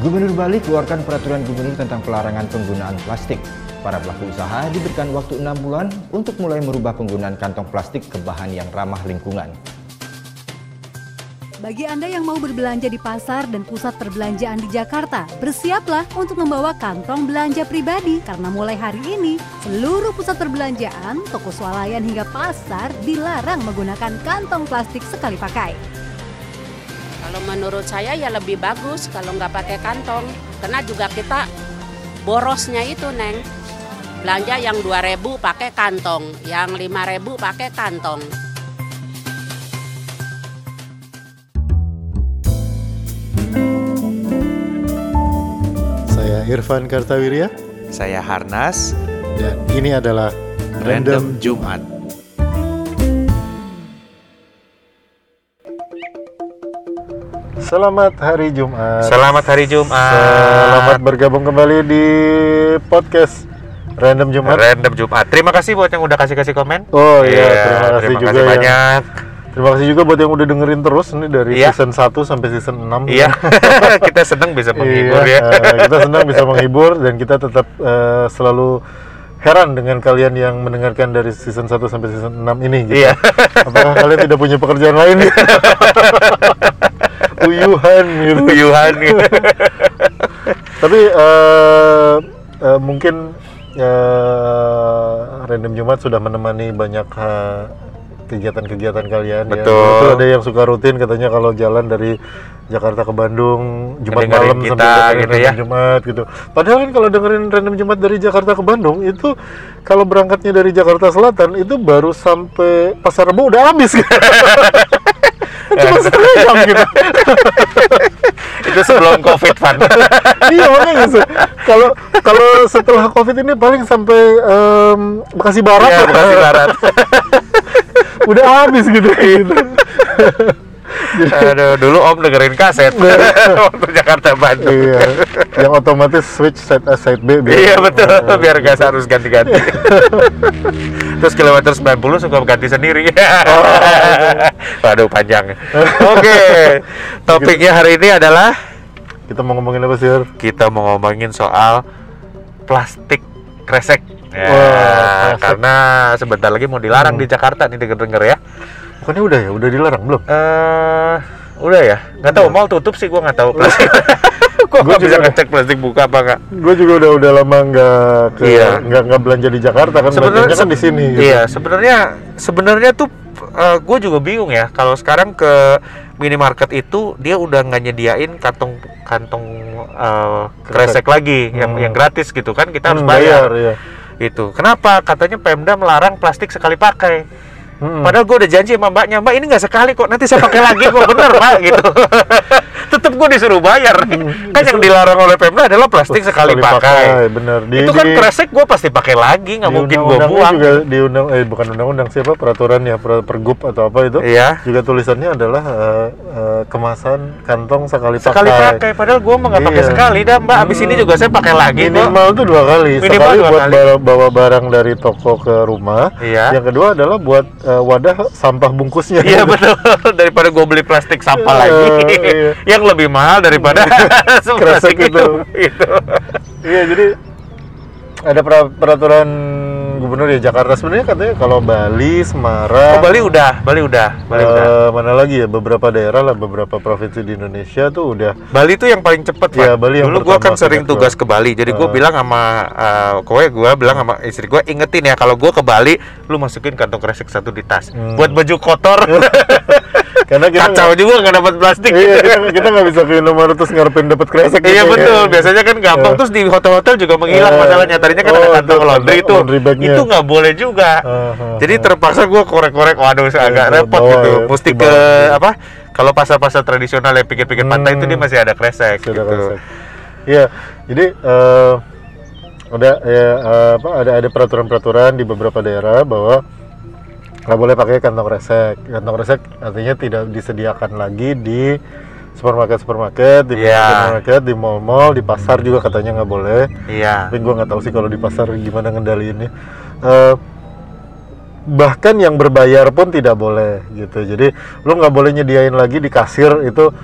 Gubernur Bali keluarkan peraturan gubernur tentang pelarangan penggunaan plastik. Para pelaku usaha diberikan waktu 6 bulan untuk mulai merubah penggunaan kantong plastik ke bahan yang ramah lingkungan. Bagi Anda yang mau berbelanja di pasar dan pusat perbelanjaan di Jakarta, bersiaplah untuk membawa kantong belanja pribadi karena mulai hari ini seluruh pusat perbelanjaan, toko swalayan hingga pasar dilarang menggunakan kantong plastik sekali pakai. Kalau menurut saya ya lebih bagus kalau nggak pakai kantong. Karena juga kita borosnya itu, Neng. Belanja yang 2000 pakai kantong, yang 5000 pakai kantong. Saya Irfan Kartawirya Saya Harnas, dan ini adalah Random Jumat. Selamat hari Jumat. Selamat hari Jumat. Selamat bergabung kembali di podcast Random Jumat. Random Jumat. Terima kasih buat yang udah kasih-kasih komen. Oh iya, terima kasih terima juga kasih ya. banyak. Terima kasih juga buat yang udah dengerin terus ini dari Iya. season 1 sampai season 6. Iya, kita senang bisa menghibur Iya, ya. eh, kita senang bisa menghibur dan kita tetap eh, selalu heran dengan kalian yang mendengarkan dari season 1 sampai season 6 ini gitu. Iya. Apakah kalian tidak punya pekerjaan lain? Uyuhan gitu. Uyuhan gitu. Tapi eh, eh, mungkin eh, Random Jumat sudah menemani banyak eh, kegiatan-kegiatan kalian ya. Betul. Itu ada yang suka rutin katanya kalau jalan dari Jakarta ke Bandung Jumat Ngedengerin malam kita dengerin gitu Random ya. Jumat gitu. Padahal kan kalau dengerin Random Jumat dari Jakarta ke Bandung itu kalau berangkatnya dari Jakarta Selatan itu baru sampai Pasar Rebo udah habis. Cuma setengah jam gitu. Itu sebelum Covid, Van. iya makanya se- kalau kalau setelah covid ini paling sampai em, Bekasi Barat Iya. Bekasi Barat. udah habis gitu gitu Aduh, dulu Om dengerin kaset waktu Jakarta Bandung. iya yang otomatis switch side A side B biar- Iya betul, biar gak harus ganti-ganti. Terus kilometer 90 suka ganti sendiri. Waduh panjang. Oke, topiknya hari ini adalah kita mau ngomongin apa sih kita mau ngomongin soal plastik kresek. Ya, Wah, karena sebentar lagi mau dilarang Hmm. di Jakarta nih denger-denger ya. Bukannya udah ya udah dilarang belum Eh, udah ya? Nggak tahu, mall tutup sih gua nggak tahu plastik. gua Gua nggak bisa juga- ngecek plastik buka apa nggak. gue juga udah udah lama nggak ke Iya. nggak nggak belanja di Jakarta kan belanjanya kan di sini gitu. Iya, sebenarnya sebenarnya tuh gue juga bingung ya kalau sekarang ke minimarket itu dia udah nggak nyediain kantong kantong eh, kresek lagi yang Hmm. yang gratis gitu kan kita harus Hmm, bayar. iya. Itu. Kenapa? Katanya Pemda melarang plastik sekali pakai. Hmm. Padahal gue udah janji sama mbaknya, mbak ini nggak sekali kok, nanti saya pakai lagi kok, bener pak gitu. Tetep gue disuruh bayar. kan yang dilarang oleh Pemda adalah plastik sekali, pakai. bener di, itu kan di- kresek gue pasti pakai lagi, nggak mungkin gue buang. juga di undang eh bukan undang-undang siapa peraturan ya per, pergub atau apa itu Iya. juga tulisannya adalah eh, eh, kemasan kantong sekali, Sekali pakai pakai, padahal gue nggak pakai Iya. sekali dah mbak. Abis ini juga saya pakai lagi kok. minimal tuh dua kali Minimal sekali dua buat kali. bawa, barang dari toko ke rumah Iya. yang kedua adalah buat eh, wadah sampah bungkusnya Iya betul. Daripada gue beli plastik sampah Iya, lagi, iya. yang lebih mahal daripada Kresek itu. itu. Itu. iya jadi ada peraturan gubernur ya Jakarta sebenarnya katanya kalau Bali Semarang Oh Bali udah, Bali udah, Bali udah. eh, mana lagi ya beberapa daerah lah beberapa provinsi di Indonesia tuh udah Bali itu yang paling cepet Iya, Pak. Bali yang Dulu gue kan sering tugas ke Bali, jadi gue Ah. bilang sama uh, kowe gue bilang sama istri gue ingetin ya kalau gue ke Bali, lu masukin kantong kresek satu di tas. Hmm. Buat baju kotor, karena kita kacau juga nggak dapat plastik. iya kita nggak bisa ke Indomaret terus ngarepin dapat kresek Iya gitu ya. betul, biasanya kan gampang Iya. terus di hotel-hotel juga menghilang Eh, masalahnya. Tadinya kan oh, ada kantong laundry itu, itu nggak boleh juga. Ah, ah, Jadi terpaksa gue korek-korek, waduh agak Iya, repot bawa gitu. ya, Mesti ke apa? Kalau pasar-pasar tradisional yang pikir-pikir pantai itu Hmm. dia masih ada kresek Sudah gitu. kresek. Iya, jadi eh, ada ya eh, apa ada ada peraturan-peraturan di beberapa daerah bahwa nggak boleh pakai kantong kresek. Kantong kresek artinya tidak disediakan lagi di supermarket supermarket, di Iya. supermarket, di mall-mall, di pasar juga katanya nggak boleh. Iya. Tapi gua nggak tahu sih kalau di pasar gimana ngendaliinnya. Eh, bahkan yang berbayar pun tidak boleh gitu. Jadi lu nggak boleh nyediain lagi di kasir itu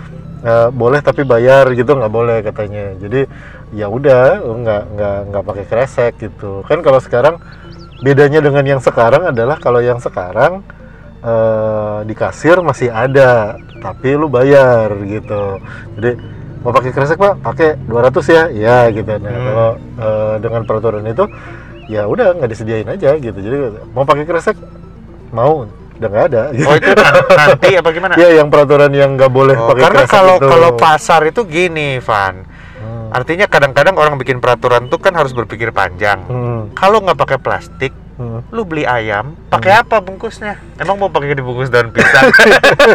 eh, boleh tapi bayar gitu nggak boleh katanya jadi ya udah nggak nggak nggak pakai kresek gitu kan kalau sekarang bedanya dengan yang sekarang adalah kalau yang sekarang eh, di kasir masih ada tapi lu bayar gitu jadi mau pakai kresek pak pakai 200 ya ya gitu nah Hmm. kalau eh, dengan peraturan itu ya udah nggak disediain aja gitu jadi mau pakai kresek mau udah nggak ada gitu. Oh itu nan- nanti apa gimana? ya yang peraturan yang nggak boleh Oh, pakai karena kresek kalau itu. kalau pasar itu gini, Van. Hmm. Artinya kadang-kadang orang bikin peraturan tuh kan harus berpikir panjang. Hmm. Kalau nggak pakai plastik, Hmm. lu beli ayam, pakai apa bungkusnya? Emang mau pakai dibungkus daun pisang?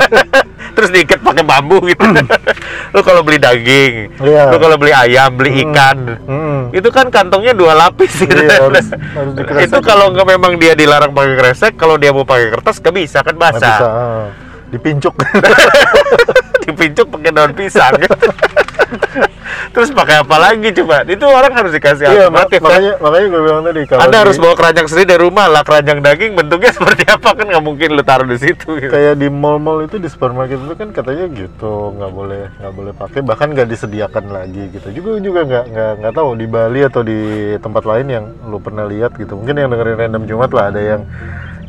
Terus diikat pakai bambu gitu. lu kalau beli daging, Iya. lu kalau beli ayam, beli Hmm. ikan, Hmm. itu kan kantongnya dua lapis gitu. Iya, harus- harus itu kalau nggak memang dia dilarang pakai kresek, kalau dia mau pakai kertas nggak bisa kan basah. bisa ah. dipincuk Dipincuk pakai daun pisang. Terus pakai apa lagi coba? Itu orang harus dikasih iya alternatif kan? makanya makanya gue bilang tadi kalau Anda di- harus bawa keranjang sendiri dari rumah lah keranjang daging bentuknya seperti apa kan nggak mungkin lu taruh di situ gitu. kayak di mall-mall itu di supermarket itu kan katanya gitu nggak boleh nggak boleh pakai bahkan nggak disediakan lagi gitu juga juga nggak nggak nggak tahu di Bali atau di tempat lain yang lu pernah lihat gitu mungkin yang dengerin random Jumat lah ada yang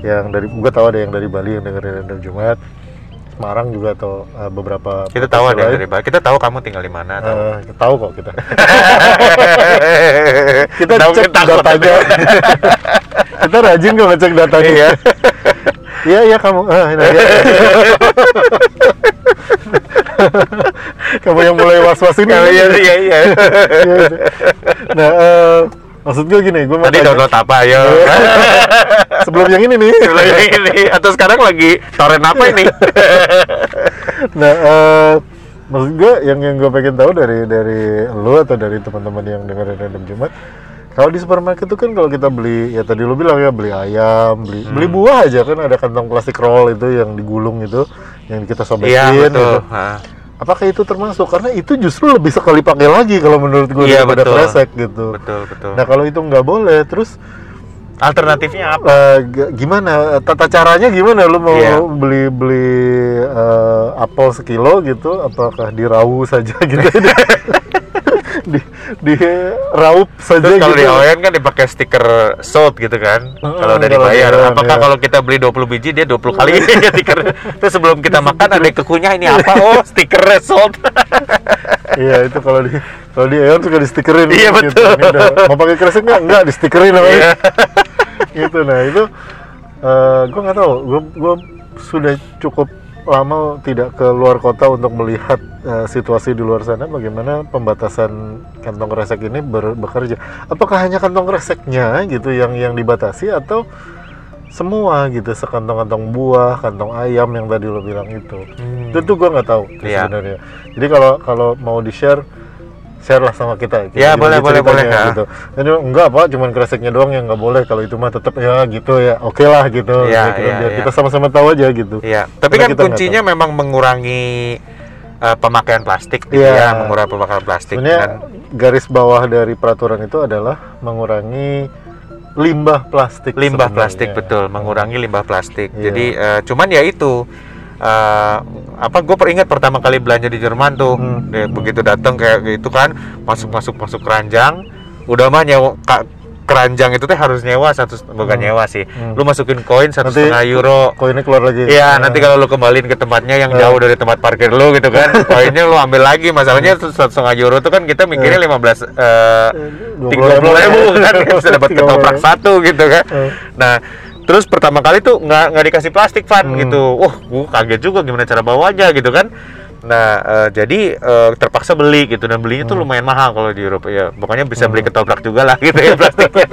yang dari gue tahu ada yang dari Bali yang dengerin random Jumat Semarang juga atau uh, beberapa Kita tahu ada yang dari Bali. Kita tahu kamu tinggal di mana tahu. Eh, tahu kok kita kita Tahu, cek kita datanya kita rajin kok ngecek datanya Iya. iya iya kamu ah, ini dia. kamu yang mulai was was ini Iya iya iya. iya. Iya. nah eh, maksud gue gini gue Tadi tanya- download apa ya? sebelum yang ini nih Sebelum ini atau sekarang lagi torrent apa ini? nah eh, maksud gue yang yang gue pengen tahu dari dari lu atau dari teman-teman yang dengerin random Jumat kalau di supermarket itu kan kalau kita beli ya tadi lu bilang ya beli ayam beli Hmm. beli buah aja kan ada kantong plastik roll itu yang digulung itu yang kita sobekin Iya betul. gitu. Ha. Apakah itu termasuk karena itu justru lebih sekali pakai lagi kalau menurut gue Iya, daripada betul. kresek gitu Betul betul. nah kalau itu nggak boleh terus Alternatifnya apa? eh, gimana tata caranya gimana lu mau Iya. beli beli eh, apel sekilo gitu apakah dirau saja gitu di di raup saja Terus kalau gitu di Hawaiian kan dipakai stiker sold gitu kan. Heeh, kalau udah dibayar. di- Apakah iya. kalau kita beli 20 biji dia 20 kali stiker. Terus sebelum kita makan ada yang kekunyah ini apa? Oh, stiker sold. iya itu kalau di kalau di Aeon suka di stikerin Iya, gitu. betul. Udah- mau pakai kresek nggak nggak di stikerin namanya Iya. gitu nah itu eh gue nggak tahu gue gue sudah cukup lama tidak ke luar kota untuk melihat eh, situasi di luar sana bagaimana pembatasan kantong kresek ini ber- bekerja? Apakah hanya kantong kreseknya gitu yang yang dibatasi atau semua gitu sekantong-kantong buah kantong ayam yang tadi lo bilang itu? Itu tuh gue nggak tahu tuh Iya. sebenarnya. Jadi kalau kalau mau di share share lah sama kita gitu. Ya, boleh, boleh, boleh, gitu. Jadi enggak pak, cuman kreseknya doang yang nggak boleh. Kalau itu mah tetap ya gitu ya, oke lah gitu. Iya, Gitu, iya, biar iya. kita sama-sama tahu aja gitu. Iya, tapi Karena kan kuncinya memang mengurangi eh, pemakaian plastik gitu Iya. ya, mengurangi pemakaian plastik Sebenarnya dan garis bawah dari peraturan itu adalah mengurangi limbah plastik. limbah sebenarnya. plastik betul, mengurangi limbah plastik. Iya. Jadi eh, cuman ya itu eh, apa gue peringat pertama kali belanja di Jerman tuh, Hmm. Ya, begitu datang kayak gitu kan, masuk masuk masuk keranjang, udah mah nyewa ka- keranjang itu teh harus nyewa satu bukan Hmm. nyewa sih, Hmm. lu masukin koin satu Nanti setengah euro. Koinnya keluar lagi. Iya, Nah, nanti kalau lu kembaliin ke tempatnya yang Eh. jauh dari tempat parkir lu gitu kan, koinnya lu ambil lagi. Masalahnya satu setengah euro tuh kan kita mikirnya 15 eh dua tiga puluh ribu kan bisa dapat ketoprak satu gitu kan. Eh. Nah, terus pertama kali tuh nggak nggak dikasih plastik van Hmm. gitu. Wah, gua kaget juga gimana cara bawanya gitu kan. Nah, eh, jadi eh, terpaksa beli gitu dan belinya tuh Hmm. lumayan mahal kalau di Eropa ya. Pokoknya bisa beli ketoprak juga lah gitu ya plastiknya.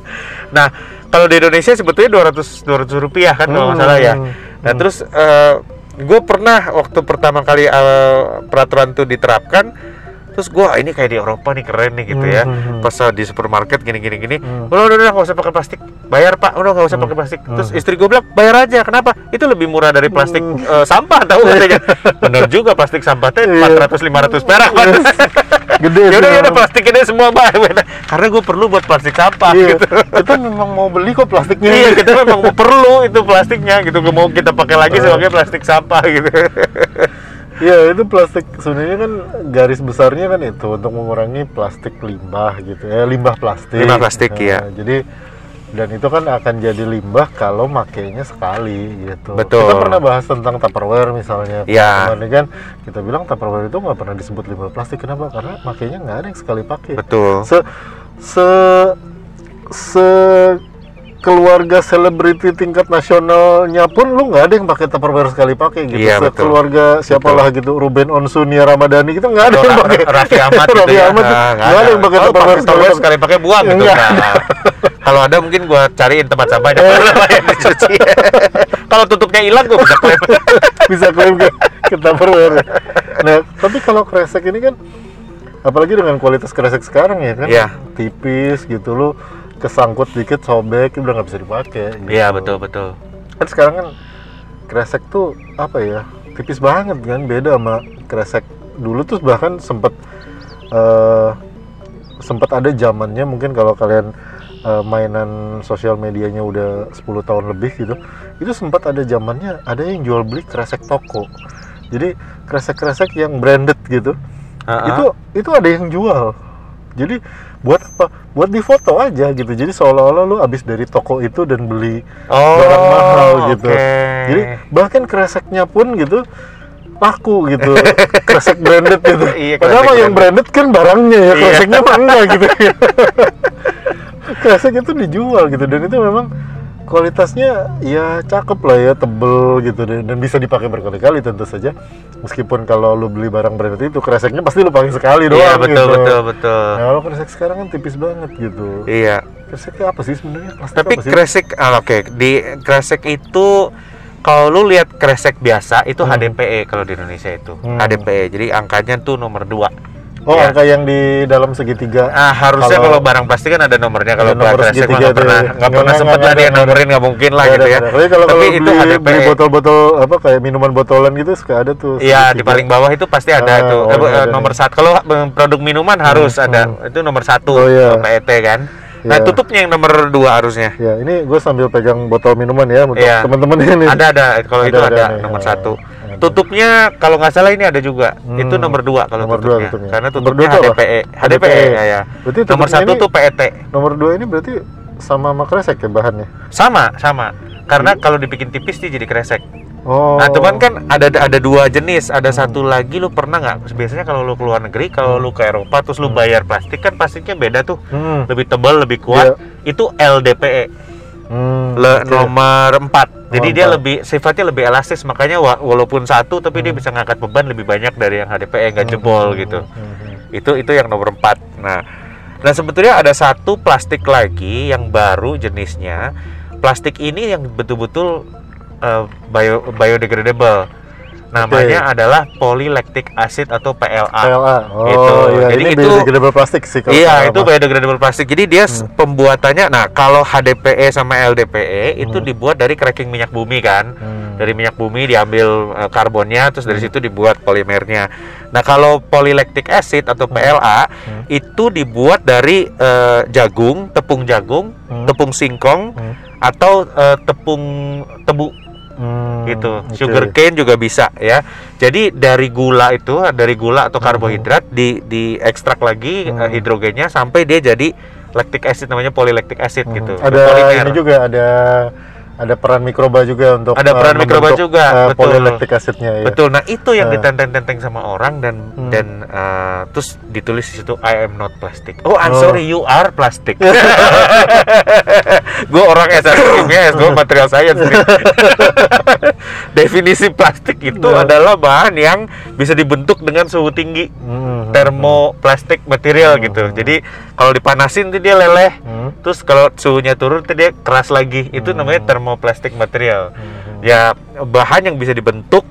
nah, kalau di Indonesia sebetulnya 200 200 rupiah kan kalau nggak salah ya. Hmm. Nah, Hmm. terus gue pernah waktu pertama kali eh, peraturan itu diterapkan, terus gue ini kayak di Eropa nih keren nih gitu ya. Hmm, hmm, hmm. Pas eh, di supermarket gini gini gini, Hmm. udah udah udah nggak usah pakai plastik, bayar pak, udah nggak usah pakai plastik. Terus istri gue bilang bayar aja, kenapa? Itu lebih murah dari plastik Hmm. eh, sampah tahu katanya. Bener juga plastik sampah teh Iya. 400 500 perak Pak. Gede ya udah udah plastik ini semua pak, karena gue perlu buat plastik sampah Iya, gitu. kita memang mau beli kok plastiknya. Iya, kita memang perlu itu plastiknya gitu. Mau kita pakai lagi sebagai plastik sampah gitu. Iya itu plastik sebenarnya kan garis besarnya kan itu untuk mengurangi plastik limbah gitu ya limbah plastik. Limbah plastik, Nah, iya. Jadi dan itu kan akan jadi limbah kalau makainya sekali gitu. Betul. Kita pernah bahas tentang Tupperware misalnya. Iya. Kemarin kan kita bilang Tupperware itu nggak pernah disebut limbah plastik kenapa? Karena makainya nggak ada yang sekali pakai. Betul. Se se se keluarga selebriti tingkat nasionalnya pun lu nggak ada yang pakai Tupperware sekali pakai gitu. Iya, betul. Keluarga siapalah gitu Ruben Onsu Nia Ramadhani gitu nggak ada yang pakai. Raffi Ahmad gitu Raffi ya. Ahmad Ah, nggak ada yang pakai Tupperware Tupperware sekali pakai buang gitu. Enggak. Nah, Kalau ada mungkin gua cariin tempat sampahnya yang dicuci. Kalau tutupnya hilang gua bisa klaim. bisa klaim ke, ke Tupperware. Nah, tapi kalau kresek ini kan apalagi dengan kualitas kresek sekarang ya kan Iya. tipis gitu lu kesangkut dikit sobek udah nggak bisa dipakai gitu. Iya, betul betul. kan sekarang kan kresek tuh apa ya tipis banget kan beda sama kresek dulu tuh bahkan sempet eh sempat ada zamannya mungkin kalau kalian eh, mainan sosial medianya udah 10 tahun lebih gitu itu sempat ada zamannya ada yang jual beli kresek toko jadi kresek-kresek yang branded gitu Ah, ah. itu itu ada yang jual jadi buat apa buat difoto aja gitu jadi seolah-olah lu abis dari toko itu dan beli oh, barang mahal gitu. Jadi bahkan kreseknya pun gitu laku gitu. Kresek branded gitu. Iya, Padahal mah yang branded kan barangnya ya, Iya. kreseknya mah enggak gitu. Kresek itu dijual gitu dan itu memang kualitasnya ya cakep lah ya, tebel gitu dan, dan bisa dipakai berkali-kali tentu saja. Meskipun kalau lu beli barang branded itu kreseknya pasti lu pakai sekali doang Iya, betul gitu. betul betul. Nah, kalau kresek sekarang kan tipis banget gitu. Iya. Kreseknya apa sih sebenarnya? Tapi apa sih? kresek ah, oke, di kresek itu kalau lu lihat kresek biasa itu Hmm. HDPE kalau di Indonesia itu. Hmm. HDPE. Jadi angkanya tuh nomor 2. Oh, Iya. angka yang di dalam segitiga. Ah, harusnya Kalau- kalau, barang plastik kan ada nomornya kalau Ada nomor kresek mah segitiga nggak pernah ya. nggak pernah sempet lah dia nomorin nggak mungkin lah Nggak gitu ya. Tapi kalau, Tapi itu beli, beli botol-botol apa kayak minuman botolan gitu suka ada tuh. Iya, di paling bawah itu pasti ada Ah, tuh. oh, Eh, ada eh, nomor satu. Kalau eh, produk minuman harus ada. Itu nomor satu. Oh, iya. PET kan. Nah, Iya. tutupnya yang nomor dua harusnya. Ya, ini gue sambil pegang botol minuman ya untuk Iya. teman-teman ini. Ada ada. Kalau itu Ada, ada, ada nih. nomor Ah, satu. Ada. Tutupnya kalau nggak salah ini ada juga. Hmm. Itu nomor dua kalau Nomor dua tutupnya. tutupnya. Karena Nomor tutupnya dua tuh apa? HDPE. HDPE HDPE. ya, ya. Berarti Nomor tutupnya satu ini- tuh PET. Nomor dua ini berarti sama sama kresek ya bahannya. Sama, sama. Karena kalau dibikin tipis dia jadi kresek. Oh. Nah, cuman kan ada ada dua jenis. Ada satu lagi lu pernah nggak? Biasanya kalau lu ke luar negeri, kalau lu ke Eropa terus lu bayar plastik kan plastiknya beda tuh. Hmm. Lebih tebal, lebih kuat. Itu LDPE. Hmm, Le- oke. nomor 4. Jadi dia lebih sifatnya lebih elastis, makanya wa- walaupun satu tapi dia bisa ngangkat beban lebih banyak dari yang HDPE nggak jebol gitu. Hmm, hmm. Itu itu yang nomor 4. Nah, nah sebetulnya ada satu plastik lagi yang baru jenisnya. Plastik ini yang betul-betul uh, bio biodegradable. Namanya adalah polylactic acid atau PLA. PLA. Oh, Itu. iya. Jadi ini itu- biodegradable plastik sih kalau Iya, itu biodegradable plastik. Jadi dia Hmm. pembuatannya, nah kalau HDPE sama LDPE itu dibuat dari cracking minyak bumi kan. Hmm. Dari minyak bumi diambil eh, karbonnya, terus dari Hmm. situ dibuat polimernya. Nah kalau polylactic acid atau PLA Hmm. itu dibuat dari eh, jagung, tepung jagung, Hmm. tepung singkong, Hmm. atau eh, tepung tebu Hmm, gitu. oke. Sugar cane juga bisa ya. Jadi dari gula itu, dari gula atau karbohidrat di di ekstrak lagi Hmm. eh, hidrogennya sampai dia jadi lactic acid namanya polylactic acid Hmm. gitu. Ada ini juga ada ada peran mikroba juga untuk Ada peran mikroba membentuk, juga, eh, betul. polylactic acidnya ya. Betul. Nah, itu yang Eh. ditenteng-tenteng sama orang dan Hmm. dan eh, terus ditulis di situ I am not plastic. Oh, I'm Oh. sorry you are plastic. gue orang S1 kimia, S2 material science. nih. Definisi plastik itu Nah. adalah bahan yang bisa dibentuk dengan suhu tinggi. Hmm. Termoplastik material Hmm. gitu. Jadi kalau dipanasin tuh dia leleh. Hmm. Terus kalau suhunya turun tuh dia keras lagi. Itu Hmm. namanya termoplastik material. Hmm. Ya bahan yang bisa dibentuk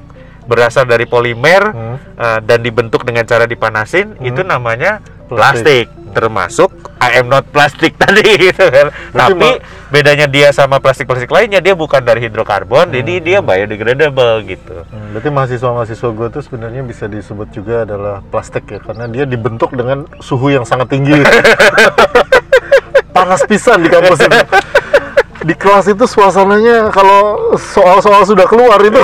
berasal dari polimer Hmm. uh, dan dibentuk dengan cara dipanasin Hmm. itu namanya Plastik. plastik. Termasuk I am not plastic tadi gitu kan. Berarti Tapi bedanya dia sama plastik-plastik lainnya dia bukan dari hidrokarbon, jadi dia biodegradable gitu. Hmm, Berarti mahasiswa-mahasiswa gue tuh sebenarnya bisa disebut juga adalah plastik ya karena dia dibentuk dengan suhu yang sangat tinggi. Panas pisan di kampus itu. Di kelas itu suasananya kalau soal-soal sudah keluar itu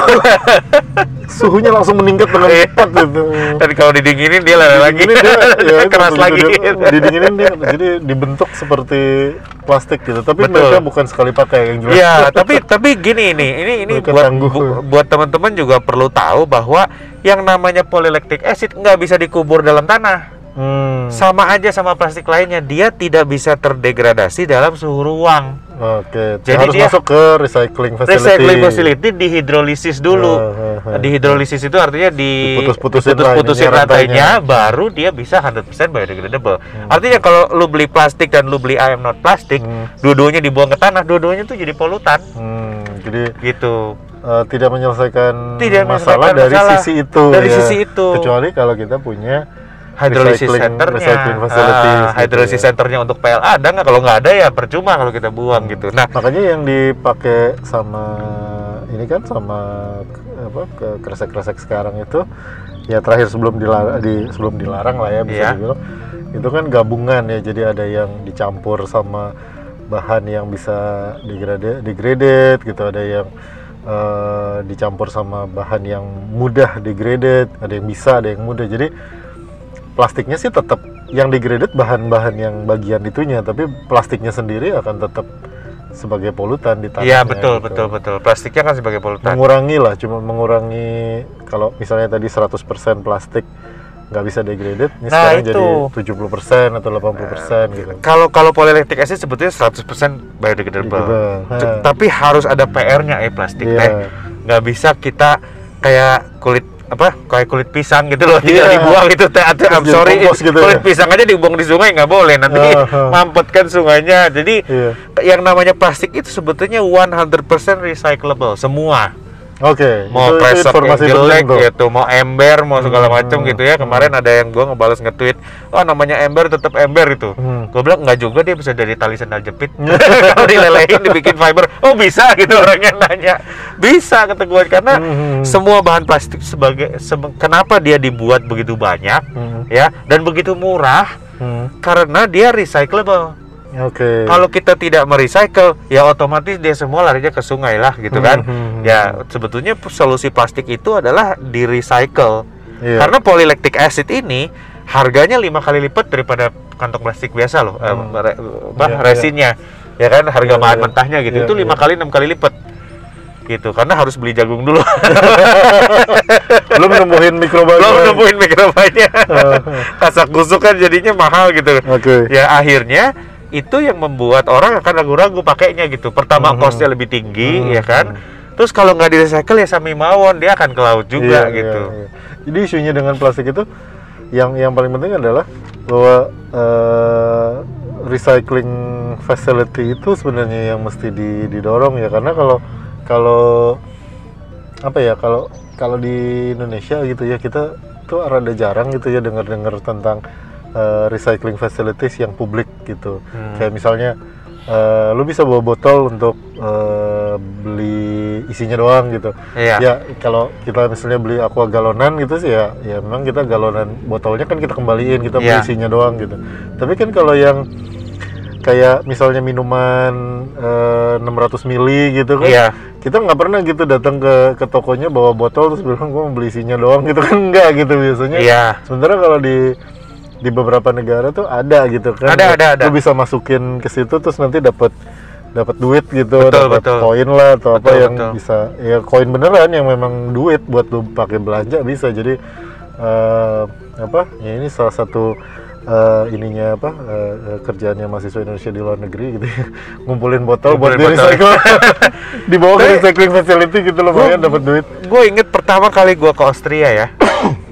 suhunya langsung meningkat dengan Iya. cepat gitu. Dan kalau didinginin dia lele lagi. Dia ya, keras lagi. dia- didinginin dia jadi dibentuk seperti plastik gitu. Tapi Betul. mereka bukan sekali pakai yang jelas. Iya, tapi tapi gini ini, ini ini Mereka buat tangguh. bu- buat teman-teman juga perlu tahu bahwa yang namanya polylactic acid nggak bisa dikubur dalam tanah. Hmm. Sama aja sama plastik lainnya, dia tidak bisa terdegradasi dalam suhu ruang. Oke. Jadi harus dia- masuk ke recycling facility. Recycling facility dihidrolisis dulu. Ah, ah, ah. Dihidrolisis itu artinya di lah ininya, rantainya, baru dia bisa 100% biodegradable. Artinya kalau lu beli plastik dan lu beli I am not plastik, Hmm. dua-duanya dibuang ke tanah, dua-duanya tuh jadi polutan. Hmm, jadi Gitu. eh, tidak menyelesaikan Tidak masalah menyelesaikan dari masalah. sisi itu. Dari ya. sisi itu. Kecuali kalau kita punya hydrolysis recycling- centernya, recycling facilities Ah, gitu hydrolysis ya. centernya untuk PLA ada nggak? Kalau nggak ada ya percuma kalau kita buang gitu. Nah, Makanya yang dipakai sama ini kan sama apa ke kresek-kresek sekarang itu ya terakhir sebelum dilarang di sebelum dilarang lah ya bisa Iya. dibilang itu kan gabungan ya jadi ada yang dicampur sama bahan yang bisa degraded degraded gitu ada yang eh, dicampur sama bahan yang mudah degraded ada yang bisa ada yang mudah jadi plastiknya sih tetap yang degraded bahan-bahan yang bagian itunya tapi plastiknya sendiri akan tetap sebagai polutan di tanahnya iya betul gitu. betul betul. Plastiknya kan sebagai polutan. mengurangi lah cuma mengurangi kalau misalnya tadi 100% plastik nggak bisa degraded ini Nah, sekarang itu. jadi 70% atau 80% gitu Kalau kalau polylactic acid sebetulnya 100% biodegradable. Gitu. Nah. Tapi harus ada PR-nya eh plastik teh. Nggak bisa kita kayak kulit apa kayak kulit pisang gitu loh tinggal Iya. dibuang itu teh I'm sorry gitu kulit ya. pisang aja dibuang di sungai nggak boleh nanti Ah, ah. mampetkan sungainya jadi Iya. yang namanya plastik itu sebetulnya 100% recyclable semua oke mau itu, itu yang informasi jelek tuh. gitu mau ember mau segala Hmm, macam gitu ya. Kemarin ada yang gua ngebales nge-tweet oh namanya ember tetap ember itu Hmm. gue bilang nggak juga dia bisa dari tali sandal jepit. Kalau dilelehin dibikin fiber. Oh bisa gitu orangnya nanya. Bisa kata gue karena Hmm. semua bahan plastik sebagai sebe- kenapa dia dibuat begitu banyak Hmm. ya dan begitu murah? Hmm. karena dia recyclable oke kalau kita tidak merecycle, ya otomatis dia semua larinya ke sungai lah, gitu kan? Hmm. Ya sebetulnya p- solusi plastik itu adalah di recycle. Iya. Karena polylactic acid ini harganya lima kali lipat daripada kantong plastik biasa loh, eh, Hmm. re- apa, Iya, resinnya, ya kan? Harga Iya, bahan iya. mentahnya gitu, Iya, itu lima iya. kali enam kali lipat, gitu. Karena harus beli jagung dulu, belum nemuin mikroba belum nemuin mikrobanya. Kasak kusuk kan jadinya mahal gitu. oke ya akhirnya itu yang membuat orang akan ragu-ragu pakainya gitu pertama Mhm. costnya lebih tinggi Mhm. ya kan terus kalau nggak di recycle ya sami mawon dia akan ke laut juga Iya, gitu iya, iya. Jadi isunya dengan plastik itu yang yang paling penting adalah bahwa eh, recycling facility itu sebenarnya yang mesti di- didorong ya karena kalau kalau apa ya kalau kalau di Indonesia gitu ya kita tuh rada jarang gitu ya dengar-dengar tentang eh, recycling facilities yang publik gitu. Hmm. Kayak misalnya eh, lu bisa bawa botol untuk eh, beli isinya doang gitu iya ya kalau kita misalnya beli aqua galonan gitu sih ya ya memang kita galonan botolnya kan kita kembaliin kita beli Iya. isinya doang gitu tapi kan kalau yang kayak misalnya minuman eh, 600 mili gitu kan iya kita nggak pernah gitu datang ke ke tokonya bawa botol terus bilang gua mau beli isinya doang gitu kan enggak gitu biasanya iya sementara kalau di di beberapa negara tuh ada gitu kan. Ada, ada, ada. lu bisa masukin ke situ terus nanti dapat dapat duit gitu dapat koin lah atau apa Betul, yang betul. bisa. Ya koin beneran yang memang duit buat lu pakai belanja bisa. Jadi eh, apa ya ini salah satu eh, ininya apa eh, eh, kerjaannya mahasiswa Indonesia di luar negeri gitu ya. Ngumpulin botol buat di Ngumpulin recycle dibawa ke recycling facility gitu lumayan dapat duit. gue inget pertama kali gue ke Austria ya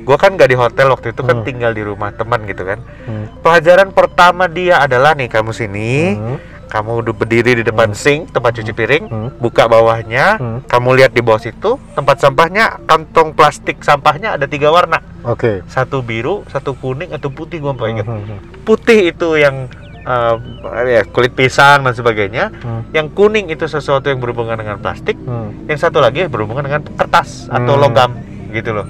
gue kan nggak di hotel waktu itu kan Hmm. tinggal di rumah teman gitu kan Hmm. pelajaran pertama dia adalah nih kamu sini Hmm. kamu udah berdiri di depan sink tempat cuci piring Hmm. buka bawahnya Hmm. kamu lihat di bawah situ tempat sampahnya kantong plastik sampahnya ada tiga warna oke satu biru satu kuning atau putih gue nggak inget Hmm, hmm, putih itu yang eh, ya, kulit pisang dan sebagainya hmm, yang kuning itu sesuatu yang berhubungan dengan plastik hmm. yang satu lagi berhubungan dengan kertas atau Hmm. logam gitu loh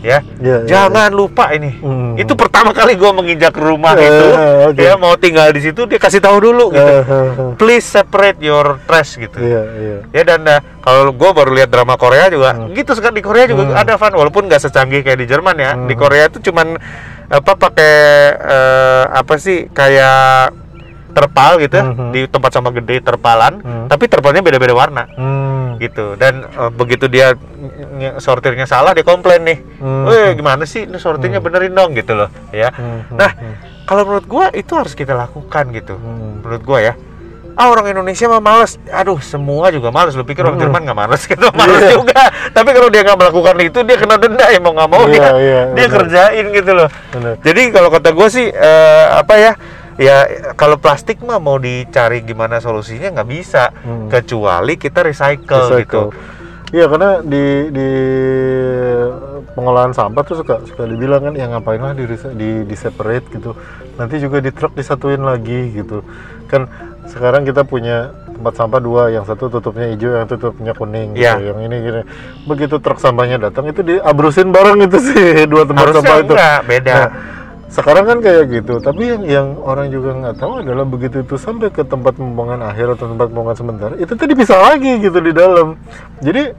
ya. Iya, iya, Jangan lupa ini. Hmm. Itu pertama kali gue menginjak rumah Eh, itu, oke. ya mau tinggal di situ dia kasih tahu dulu gitu. Eh, eh. Please separate your trash gitu. Iya, iya. Ya dan uh, kalau gue baru lihat drama Korea juga gitu sekarang di Korea juga Hmm. ada Van walaupun nggak secanggih kayak di Jerman ya. Di Hmm. Korea itu cuman apa pakai eh, apa sih kayak terpal gitu ya, Mhm. di tempat sampah gede terpalan, Hmm. tapi terpalnya beda-beda warna Hmm. gitu. Dan eh, begitu dia ny- ny- sortirnya salah dia komplain nih. Hmm. "Weh, gimana sih ini sortirnya benerin dong gitu loh ya. Hmm, Nah, hmm, kalau menurut gua itu harus kita lakukan gitu. hmm. Menurut gua ya. Ah orang Indonesia mah males. Aduh, semua juga males. Lu pikir orang Hmm. Jerman nggak males gitu? Males Iya. juga. Tapi kalau dia nggak melakukan itu, dia kena denda ya mau nggak mau Iya, dia iya, dia kerjain gitu loh. Benar. Jadi kalau kata gue sih eh, apa ya? Ya kalau plastik mah mau dicari gimana solusinya nggak bisa Hmm. kecuali kita recycle, gitu. Recycle. Iya karena di di pengolahan sampah tuh suka suka dibilang kan yang ngapain lah di di, di separate gitu. Nanti juga di truk disatuin lagi gitu. Kan sekarang kita punya tempat sampah dua, yang satu tutupnya hijau, yang satu tutupnya kuning. Iya. Gitu. Yang ini gini. Begitu truk sampahnya datang itu diabrusin bareng itu sih dua tempat Harusnya sampah itu. enggak, beda. Nah, sekarang kan kayak gitu, tapi yang yang orang juga nggak tahu adalah begitu itu sampai ke tempat pembuangan akhir atau tempat pembuangan sementara, itu tuh dipisah lagi gitu di dalam. Jadi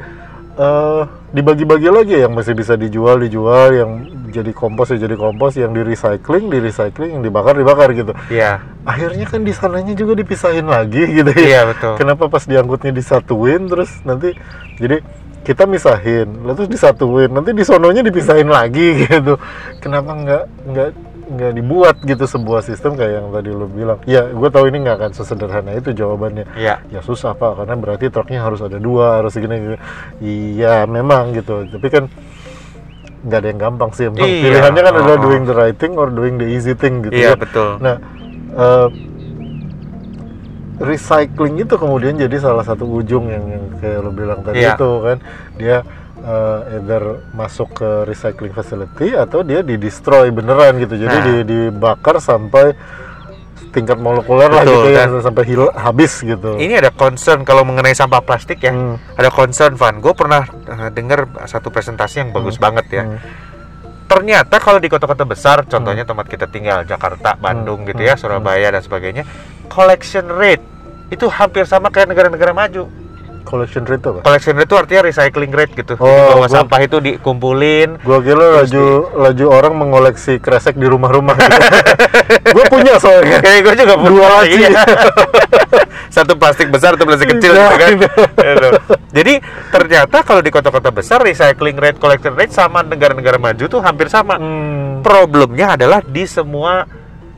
eh, dibagi-bagi lagi yang masih bisa dijual dijual, yang jadi kompos ya jadi kompos, yang di recycling di recycling, yang dibakar dibakar gitu. Iya, Akhirnya kan di sananya juga dipisahin lagi gitu ya. iya betul. Kenapa pas diangkutnya disatuin terus nanti jadi kita misahin, lalu terus disatuin, nanti di sononya dipisahin lagi gitu. Kenapa nggak nggak nggak dibuat gitu sebuah sistem kayak yang tadi lo bilang? Ya, gue tahu ini nggak akan sesederhana itu jawabannya. Iya. Ya susah pak, karena berarti truknya harus ada dua, harus segini. gini. Iya memang gitu, tapi kan nggak ada yang gampang sih. Emang Iya, Pilihannya kan adalah oh. doing the right thing or doing the easy thing gitu Iya ya. betul. Nah, eh, recycling itu kemudian jadi salah satu ujung yang, yang kayak lo bilang tadi Iya. itu kan, dia eh, either masuk ke recycling facility atau dia di destroy beneran gitu, jadi Nah. di, dibakar sampai tingkat molekuler lah gitu ya, sampai hil- habis gitu. Ini ada concern kalau mengenai sampah plastik ya. Hmm, Ada concern Van. Gue pernah eh, dengar satu presentasi yang bagus banget ya. hmm, ternyata kalau di kota-kota besar, contohnya tempat kita tinggal, Jakarta, Bandung gitu ya, hmm, Surabaya dan sebagainya, collection rate itu hampir sama kayak negara-negara maju. Collection rate apa? Collection rate itu artinya recycling rate gitu. Jadi Oh, bahwa gua- sampah itu dikumpulin. Gua kira laju laju orang mengoleksi kresek di rumah-rumah gitu. Gue punya soalnya. Kayak gue juga punya. Dua laci. iya. Satu plastik besar, satu plastik kecil Iya, gitu kan. Gitu. Jadi ternyata kalau di kota-kota besar recycling rate, collection rate sama negara-negara maju tuh hampir sama. Hmm. problemnya adalah di semua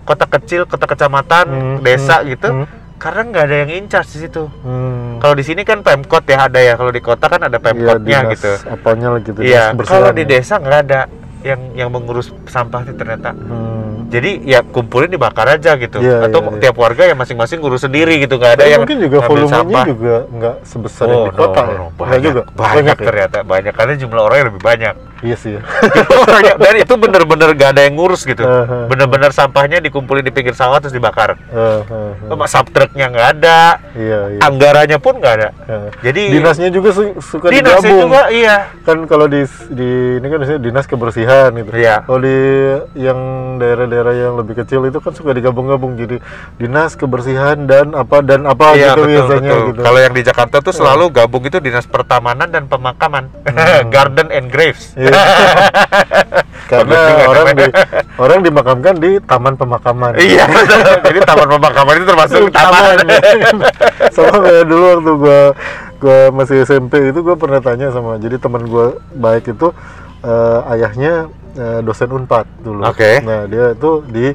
kota kecil, kota kecamatan, Hmm, desa hmm, gitu, hmm. Karena nggak ada yang in charge di situ. Hmm. Kalau di sini kan pemkot ya ada ya, kalau di kota kan ada Iya, pemkotnya dinas gitu. Apanya gitu. Iya, kalau di ya. desa nggak ada yang yang mengurus sampah itu ternyata. Hmm. Jadi ya kumpulin dibakar aja gitu, Iya, atau iya. tiap warga yang masing-masing ngurus sendiri gitu, nggak ada Tapi yang mungkin juga volumenya sampah. juga nggak sebesar yang Oh, di kota no, ya. no, Nggak banyak, juga. banyak, ya? ternyata banyak karena jumlah orangnya lebih banyak. Iya sih ya. Banyak. Dan itu bener-bener gak ada yang ngurus gitu. Bener-bener sampahnya dikumpulin di pinggir sawah terus dibakar. Sama subtruknya nggak ada, Iya, iya. anggarannya pun nggak ada. Jadi Dinasnya juga su- suka dinasnya digabung. juga iya. Kan kalau di di ini kan dinas kebersihan gitu. Iya. Kalau di yang daerah-daerah yang lebih kecil itu kan suka digabung-gabung jadi dinas kebersihan dan apa dan apa Iya gitu betul biasanya betul. gitu. Kalau yang di Jakarta tuh selalu gabung itu dinas pertamanan dan pemakaman, garden and graves. Hmm. Iya. Karena orang di, orang dimakamkan di taman pemakaman. iya. betul. Jadi taman pemakaman itu termasuk taman. sama kayak dulu waktu gua gua masih SMP itu gua pernah tanya sama jadi teman gua baik itu eh, ayahnya eh, dosen Unpad dulu. Oke. Nah, dia itu di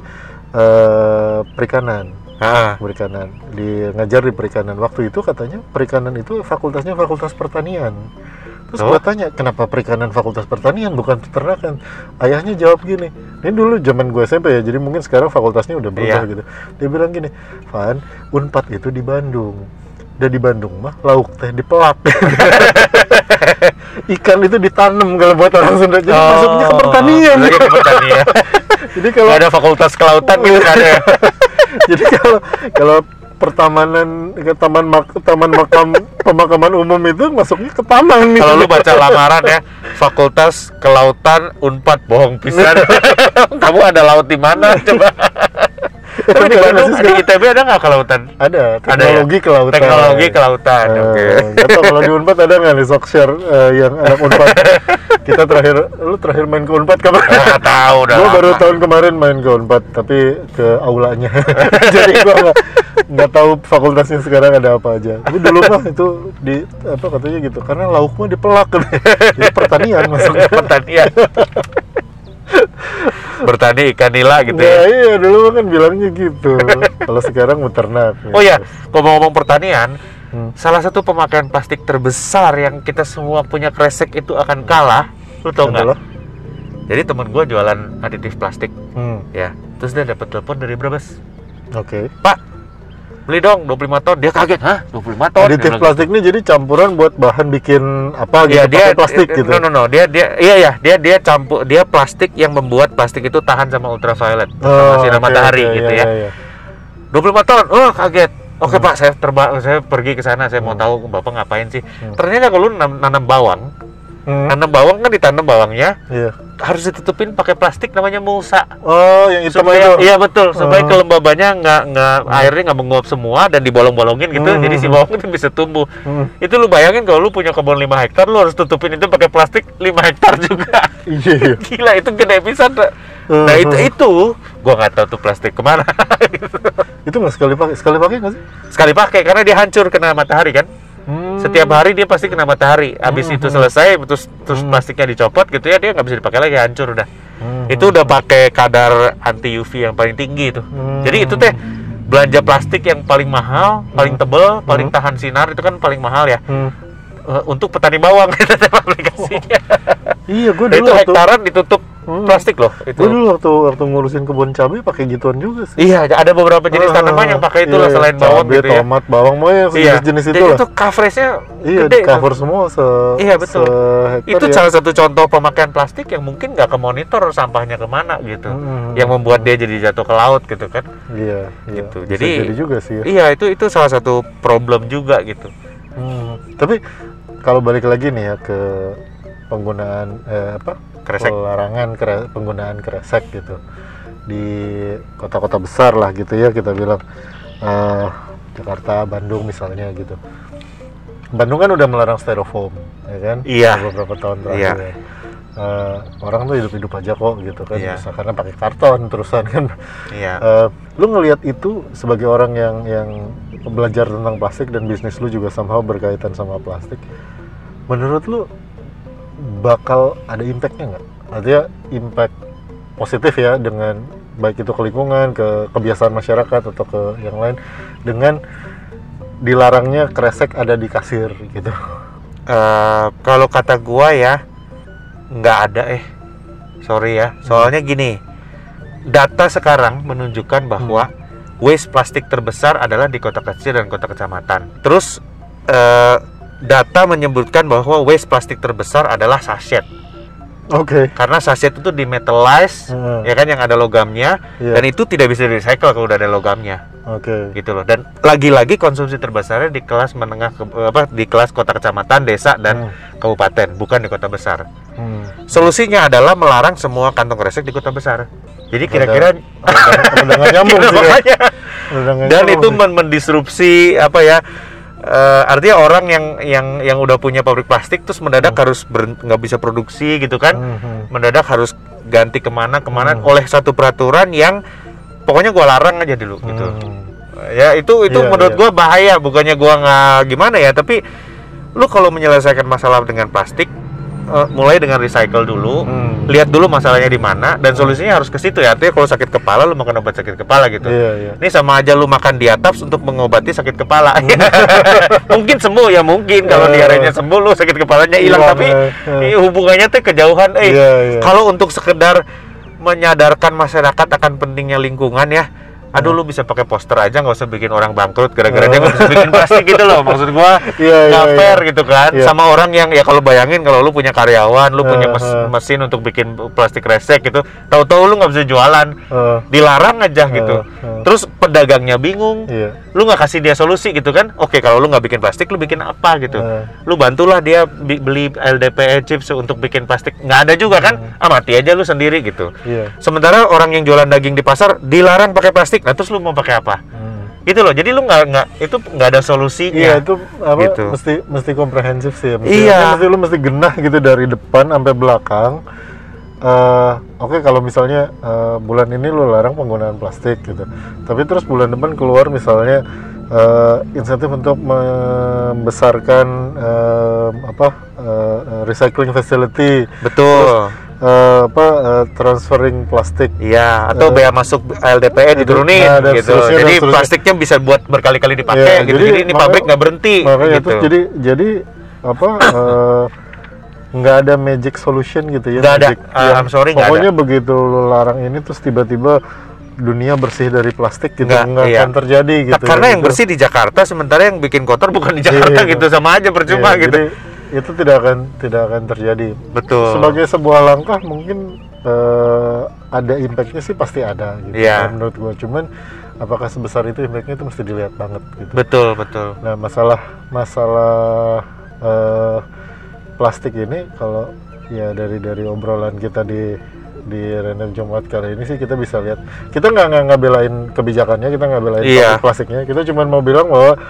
eh, perikanan. Ah, perikanan. Di ngajar di perikanan. Waktu itu katanya perikanan itu fakultasnya fakultas pertanian. Terus Oh. gua tanya kenapa perikanan fakultas pertanian? Bukan peternakan. Ayahnya jawab gini ini dulu zaman gue SMP ya jadi mungkin sekarang fakultasnya udah berubah Iya. gitu. Dia bilang gini Van Unpad itu di Bandung. Dan di Bandung mah lauk teh dipelak ikan itu ditanam kalau buat orang Sunda jadi masuknya ke pertanian Oh, Masuknya ke pertanian. jadi kalau ada fakultas kelautan gitu kan ya. jadi kalau kalau pertamanan ke taman mak taman makam pemakaman umum itu masuknya ke taman nih. Kalau lu baca lamaran ya, Fakultas Kelautan Unpad bohong pisan. Kamu ada laut di mana coba? Tapi di Bandung di ITB ada nggak kelautan? ada Ada ya? teknologi kelautan. Teknologi kelautan. Eh, Oke. nggak tahu kalau di Unpad ada nggak nih Sokshare eh, yang anak Unpad? Kita terakhir, lu terakhir main ke Unpad kapan? Ah, nggak tahu udah. Gue baru tahun kemarin main ke Unpad, tapi ke aulanya. Jadi gue nggak nggak tahu fakultasnya sekarang ada apa aja. Tapi dulu mah itu di apa katanya gitu, karena lauknya dipelak. Jadi pertanian masuknya. pertanian. Bertani ikan nila gitu Nah, ya. iya dulu kan bilangnya gitu. Kalau sekarang mau ternak. Oh ya, ngomong-ngomong pertanian, Hmm. salah satu pemakaian plastik terbesar yang kita semua punya kresek itu akan kalah. Lu tau nggak? Jadi temen gue jualan aditif plastik, Hmm, ya. Terus dia dapat telepon dari Brebes. Oke. Pak, beli dong 25 ton. Dia kaget, hah? 25 ton? Aditif Dia bilang plastik ini jadi campuran buat bahan bikin apa gitu, Iya dia pakai plastik eh, gitu. No no no, dia dia iya ya, dia dia campur dia plastik yang membuat plastik itu tahan sama ultraviolet, sama Oh, sinar oke, matahari oke, gitu iya, ya. iya, iya. 25 ton. Oh, kaget. Oke Hmm. Pak, saya terbang saya pergi ke sana, saya mau tahu Bapak ngapain sih. Hmm. Ternyata kalau lu nanam, nanam bawang, Hmm, nanam bawang kan ditanam bawangnya iya. Harus ditutupin pakai plastik namanya mulsa. Oh, yang hitam supaya itu. iya betul supaya Oh. kelembabannya nggak nggak airnya nggak menguap semua dan dibolong-bolongin gitu Hmm. jadi si bawang itu bisa tumbuh Hmm. itu lu bayangin kalau lu punya kebun 5 hektar lu harus tutupin itu pakai plastik 5 hektar juga Iya, iya. gila itu gede pisan nah Hmm. itu itu gua nggak tahu tuh plastik ke mana Itu nggak sekali pakai, sekali pakai nggak sih? sekali pakai karena dia hancur kena matahari kan Hmm. setiap hari dia pasti kena matahari habis itu selesai terus terus plastiknya dicopot gitu ya dia nggak bisa dipakai lagi hancur udah Hmm. itu udah pakai kadar anti UV yang paling tinggi itu. Hmm. Jadi itu teh belanja plastik yang paling mahal, paling tebel, paling tahan sinar itu kan paling mahal ya. Hmm. Eh, untuk petani bawang itu aplikasinya. Iya, gue itu dulu waktu hektaran ditutup Hmm. plastik loh itu. gue dulu waktu waktu ngurusin kebun cabai pakai gituan juga sih. Iya, ada beberapa jenis Ah, tanaman yang pakai itu iya, lah selain bawang cabai, gitu ya. tomat, bawang, mau ya Iya, jenis-jenis itu Jadi lah. itu coverage-nya Iya, gede cover tuh. semua se Iya, betul. sehektar Itu ya. salah satu contoh pemakaian plastik yang mungkin nggak ke monitor sampahnya ke mana gitu. Hmm. Yang membuat dia jadi jatuh ke laut gitu kan. Iya, iya. Gitu. Bisa Jadi- jadi juga sih ya. Iya, itu itu salah satu problem juga gitu. Hmm. Tapi kalau balik lagi nih ya ke penggunaan eh, apa Kresek. pelarangan kere- penggunaan kresek gitu di kota-kota besar lah gitu ya kita bilang eh, Jakarta, Bandung misalnya gitu. Bandung kan udah melarang styrofoam, ya kan? Iya. Beberapa tahun terakhir. Iya. ya. Eh, orang tuh hidup-hidup aja kok gitu kan, Iya. bisa karena pakai karton terusan kan. Iya. Eh, lu ngelihat itu sebagai orang yang yang belajar tentang plastik dan bisnis lu juga somehow berkaitan sama plastik. Menurut lu bakal ada impactnya nggak? Artinya impact positif ya dengan baik itu ke lingkungan, ke kebiasaan masyarakat atau ke yang lain dengan dilarangnya kresek ada di kasir gitu. Eh, kalau kata gua ya nggak ada eh. Sorry ya. Soalnya gini data sekarang menunjukkan bahwa waste plastik terbesar adalah di kota kecil dan kota kecamatan. Terus eh, data menyebutkan bahwa waste plastik terbesar adalah sachet Oke. karena sachet itu dimetalize Hmm. ya kan yang ada logamnya Iya. dan itu tidak bisa di recycle kalau udah ada logamnya Oke. gitu loh dan lagi-lagi konsumsi terbesarnya di kelas menengah ke, apa di kelas kota kecamatan desa dan kabupaten bukan di kota besar Hmm. solusinya adalah melarang semua kantong kresek di kota besar jadi kira-kira Udah nyambung Gitu, sih. ya. Udah dan itu men- mendisrupsi apa ya eh, artinya orang yang yang yang udah punya pabrik plastik terus mendadak harus ber- nggak bisa produksi gitu kan Hmm, hmm. mendadak harus ganti ke mana ke mana Hmm. oleh satu peraturan yang pokoknya gua larang aja dulu gitu Hmm. ya itu itu Iya, menurut iya. gua bahaya bukannya gua nggak gimana ya tapi lu kalau menyelesaikan masalah dengan plastik eh, mulai dengan recycle dulu Hmm. lihat dulu masalahnya di mana dan solusinya harus ke situ ya. Artinya kalau sakit kepala lu makan obat sakit kepala gitu. Iya, iya. ini sama aja lu makan diataps untuk mengobati sakit kepala. Mungkin sembuh ya mungkin. Kalau Eh. diarenya sembuh lu sakit kepalanya hilang. Hilang, tapi eh, hubungannya tuh kejauhan. Eh Iya, iya. kalau untuk sekedar menyadarkan masyarakat akan pentingnya lingkungan ya aduh lu bisa pakai poster aja nggak usah bikin orang bangkrut gara-gara dia nggak bisa bikin plastik gitu loh maksud gua Oh. Iya, iya, fair gitu kan Iya. sama orang yang ya kalau bayangin kalau lu punya karyawan lu punya Eh, mes- eh. mesin untuk bikin plastik resek gitu tahu-tahu lu nggak bisa jualan Eh, dilarang aja gitu Eh. Hmm. terus pedagangnya bingung Iya. Lu nggak kasih dia solusi gitu kan oke kalau lu nggak bikin plastik lu bikin apa gitu Hmm. lu bantulah dia beli LDPE chips untuk bikin plastik nggak ada juga kan ah mati aja lu sendiri gitu Iya. sementara orang yang jualan daging di pasar dilarang pakai plastik nah terus lu mau pakai apa Hmm. gitu loh jadi lu nggak nggak itu nggak ada solusinya Iya itu apa Gitu. mesti mesti komprehensif sih ya. Mesti, Iya. mesti lu mesti genah gitu dari depan sampai belakang. Eh, Oke kalau misalnya eh, bulan ini lu larang penggunaan plastik gitu, tapi terus bulan depan keluar misalnya eh, insentif untuk membesarkan eh, apa eh, recycling facility, betul eh, apa eh, transferring plastik Iya, atau Eh, bea masuk LDPE diturunin nah, gitu. seterusnya, Jadi seterusnya. plastiknya bisa buat berkali-kali dipakai Iya, gitu. jadi Jadi, ini makanya- pabrik nggak berhenti makanya gitu. tuh jadi jadi apa eh, nggak ada magic solution gitu ya Nggak ada. yang I'm sorry, nggak pokoknya begitu lu larang ini terus tiba-tiba dunia bersih dari plastik gitu Nggak, nggak iya. akan terjadi gitu karena ya, yang gitu. bersih di Jakarta, sementara yang bikin kotor bukan di Jakarta Iya. gitu, sama aja percuma Iya, gitu. jadi itu tidak akan tidak akan terjadi Betul. sebagai sebuah langkah mungkin eh, ada impactnya sih pasti ada gitu Iya. kalau menurut gua cuman apakah sebesar itu impactnya itu mesti dilihat banget gitu Betul, betul. Nah, masalah masalah eh, plastik ini kalau ya dari dari obrolan kita di di random Jumat kali ini sih kita bisa lihat kita nggak nggak nggak belain kebijakannya kita nggak belain Iya. plastiknya kita cuma mau bilang bahwa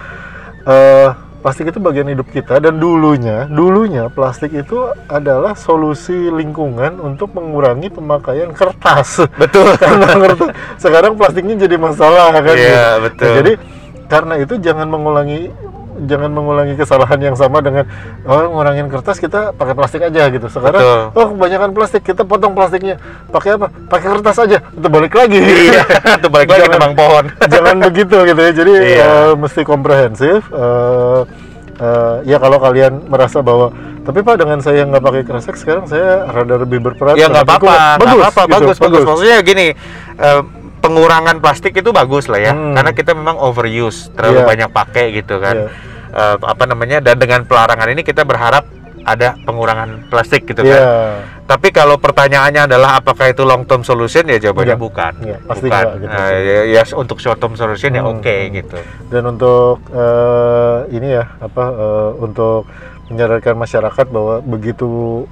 eh, plastik itu bagian hidup kita dan dulunya dulunya plastik itu adalah solusi lingkungan untuk mengurangi pemakaian kertas Betul. karena kertas sekarang plastiknya jadi masalah kan Iya, gitu. betul. Nah, jadi karena itu jangan mengulangi jangan mengulangi kesalahan yang sama dengan oh ngurangin kertas kita pakai plastik aja gitu sekarang Betul. oh kebanyakan plastik kita potong plastiknya pakai apa pakai kertas aja itu balik lagi Iya, itu balik lagi Jangan- pohon. jangan begitu gitu ya jadi Iya. eh, mesti komprehensif eh, eh, ya kalau kalian merasa bahwa tapi pak dengan saya nggak pakai kresek sekarang saya rada lebih berperan Ya nggak apa-apa, nggak apa-apa, gitu, bagus, bagus. Maksudnya gini, eh, pengurangan plastik itu bagus lah ya, Hmm. karena kita memang overuse, terlalu Iya. banyak pakai gitu kan. Iya. Eh, apa namanya? Dan dengan pelarangan ini kita berharap ada pengurangan plastik gitu Iya. kan. Tapi kalau pertanyaannya adalah apakah itu long term solution ya jawabannya Enggak. bukan. Enggak, pasti bukan. enggak gitu. Nah, ya, ya untuk short term solution ya Hmm, oke hmm. gitu. dan untuk eh, ini ya apa eh, untuk menyadarkan masyarakat bahwa begitu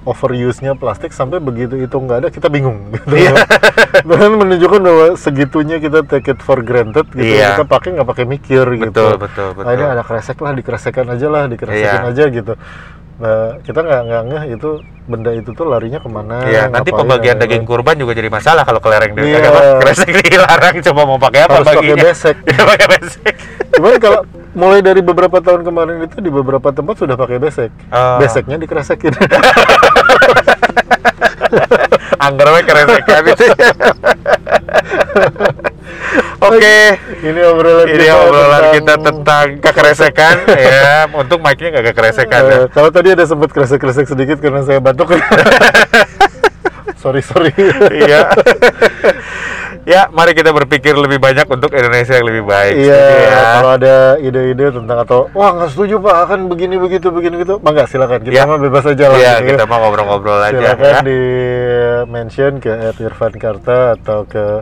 overuse-nya plastik sampai begitu itu nggak ada kita bingung gitu Iya. dan menunjukkan bahwa segitunya kita take it for granted gitu Iya. kita pakai nggak pakai mikir gitu Betul, betul, betul. Ah, ini ada kresek lah dikresekan aja lah dikresekin Iya. aja gitu nah, kita nggak nggak ngeh itu benda itu tuh larinya ke mana Iya, nanti pembagian dan daging lain-lain. kurban juga jadi masalah kalau kelereng di Iya. apa, kresek dilarang coba mau pakai apa harus pakai besek Iya, pakai besek. Cuman kalau mulai dari beberapa tahun kemarin itu di beberapa tempat sudah pakai besek. Oh. Beseknya dikeresekin. Anggernya keresekan itu. Oke, Ini obrolan ini kita obrolan kita tentang kekeresekan ya. Untuk mic-nya nggak kekeresekan ya. Eh, kalau tadi ada sempat kresek-kresek sedikit karena saya batuk. sorry sorry. Iya. ya, mari kita berpikir lebih banyak untuk Indonesia yang lebih baik. Iya, ya. kalau ada ide-ide tentang atau wah nggak setuju pak akan begini begitu begini gitu, mangga silakan kita Iya. mah bebas aja lah. Iya, gitu ya. kita mau ngobrol-ngobrol aja silakan ya. di mention ke Irfan Karta atau ke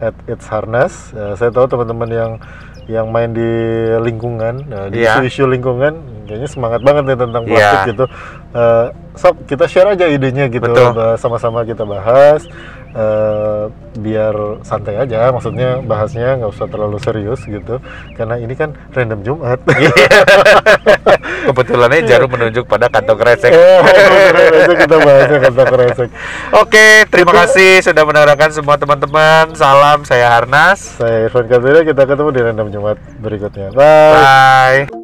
at It's Harness. Eh, saya tahu teman-teman yang yang main di lingkungan, nah, di Iya. isu-isu lingkungan, kayaknya semangat banget nih tentang plastik gitu. Eh, sob, kita share aja idenya gitu, sama-sama kita bahas. Eh, biar santai aja, maksudnya bahasnya nggak usah terlalu serius gitu, karena ini kan random Jumat. Kebetulannya jarum menunjuk pada kantong kresek. Kita bahasnya kata kresek. Oke, terima kasih sudah mendengarkan semua teman-teman. Salam, saya Harnas. Saya Irfan Kabira, kita ketemu di random Jumat berikutnya. Bye. Bye.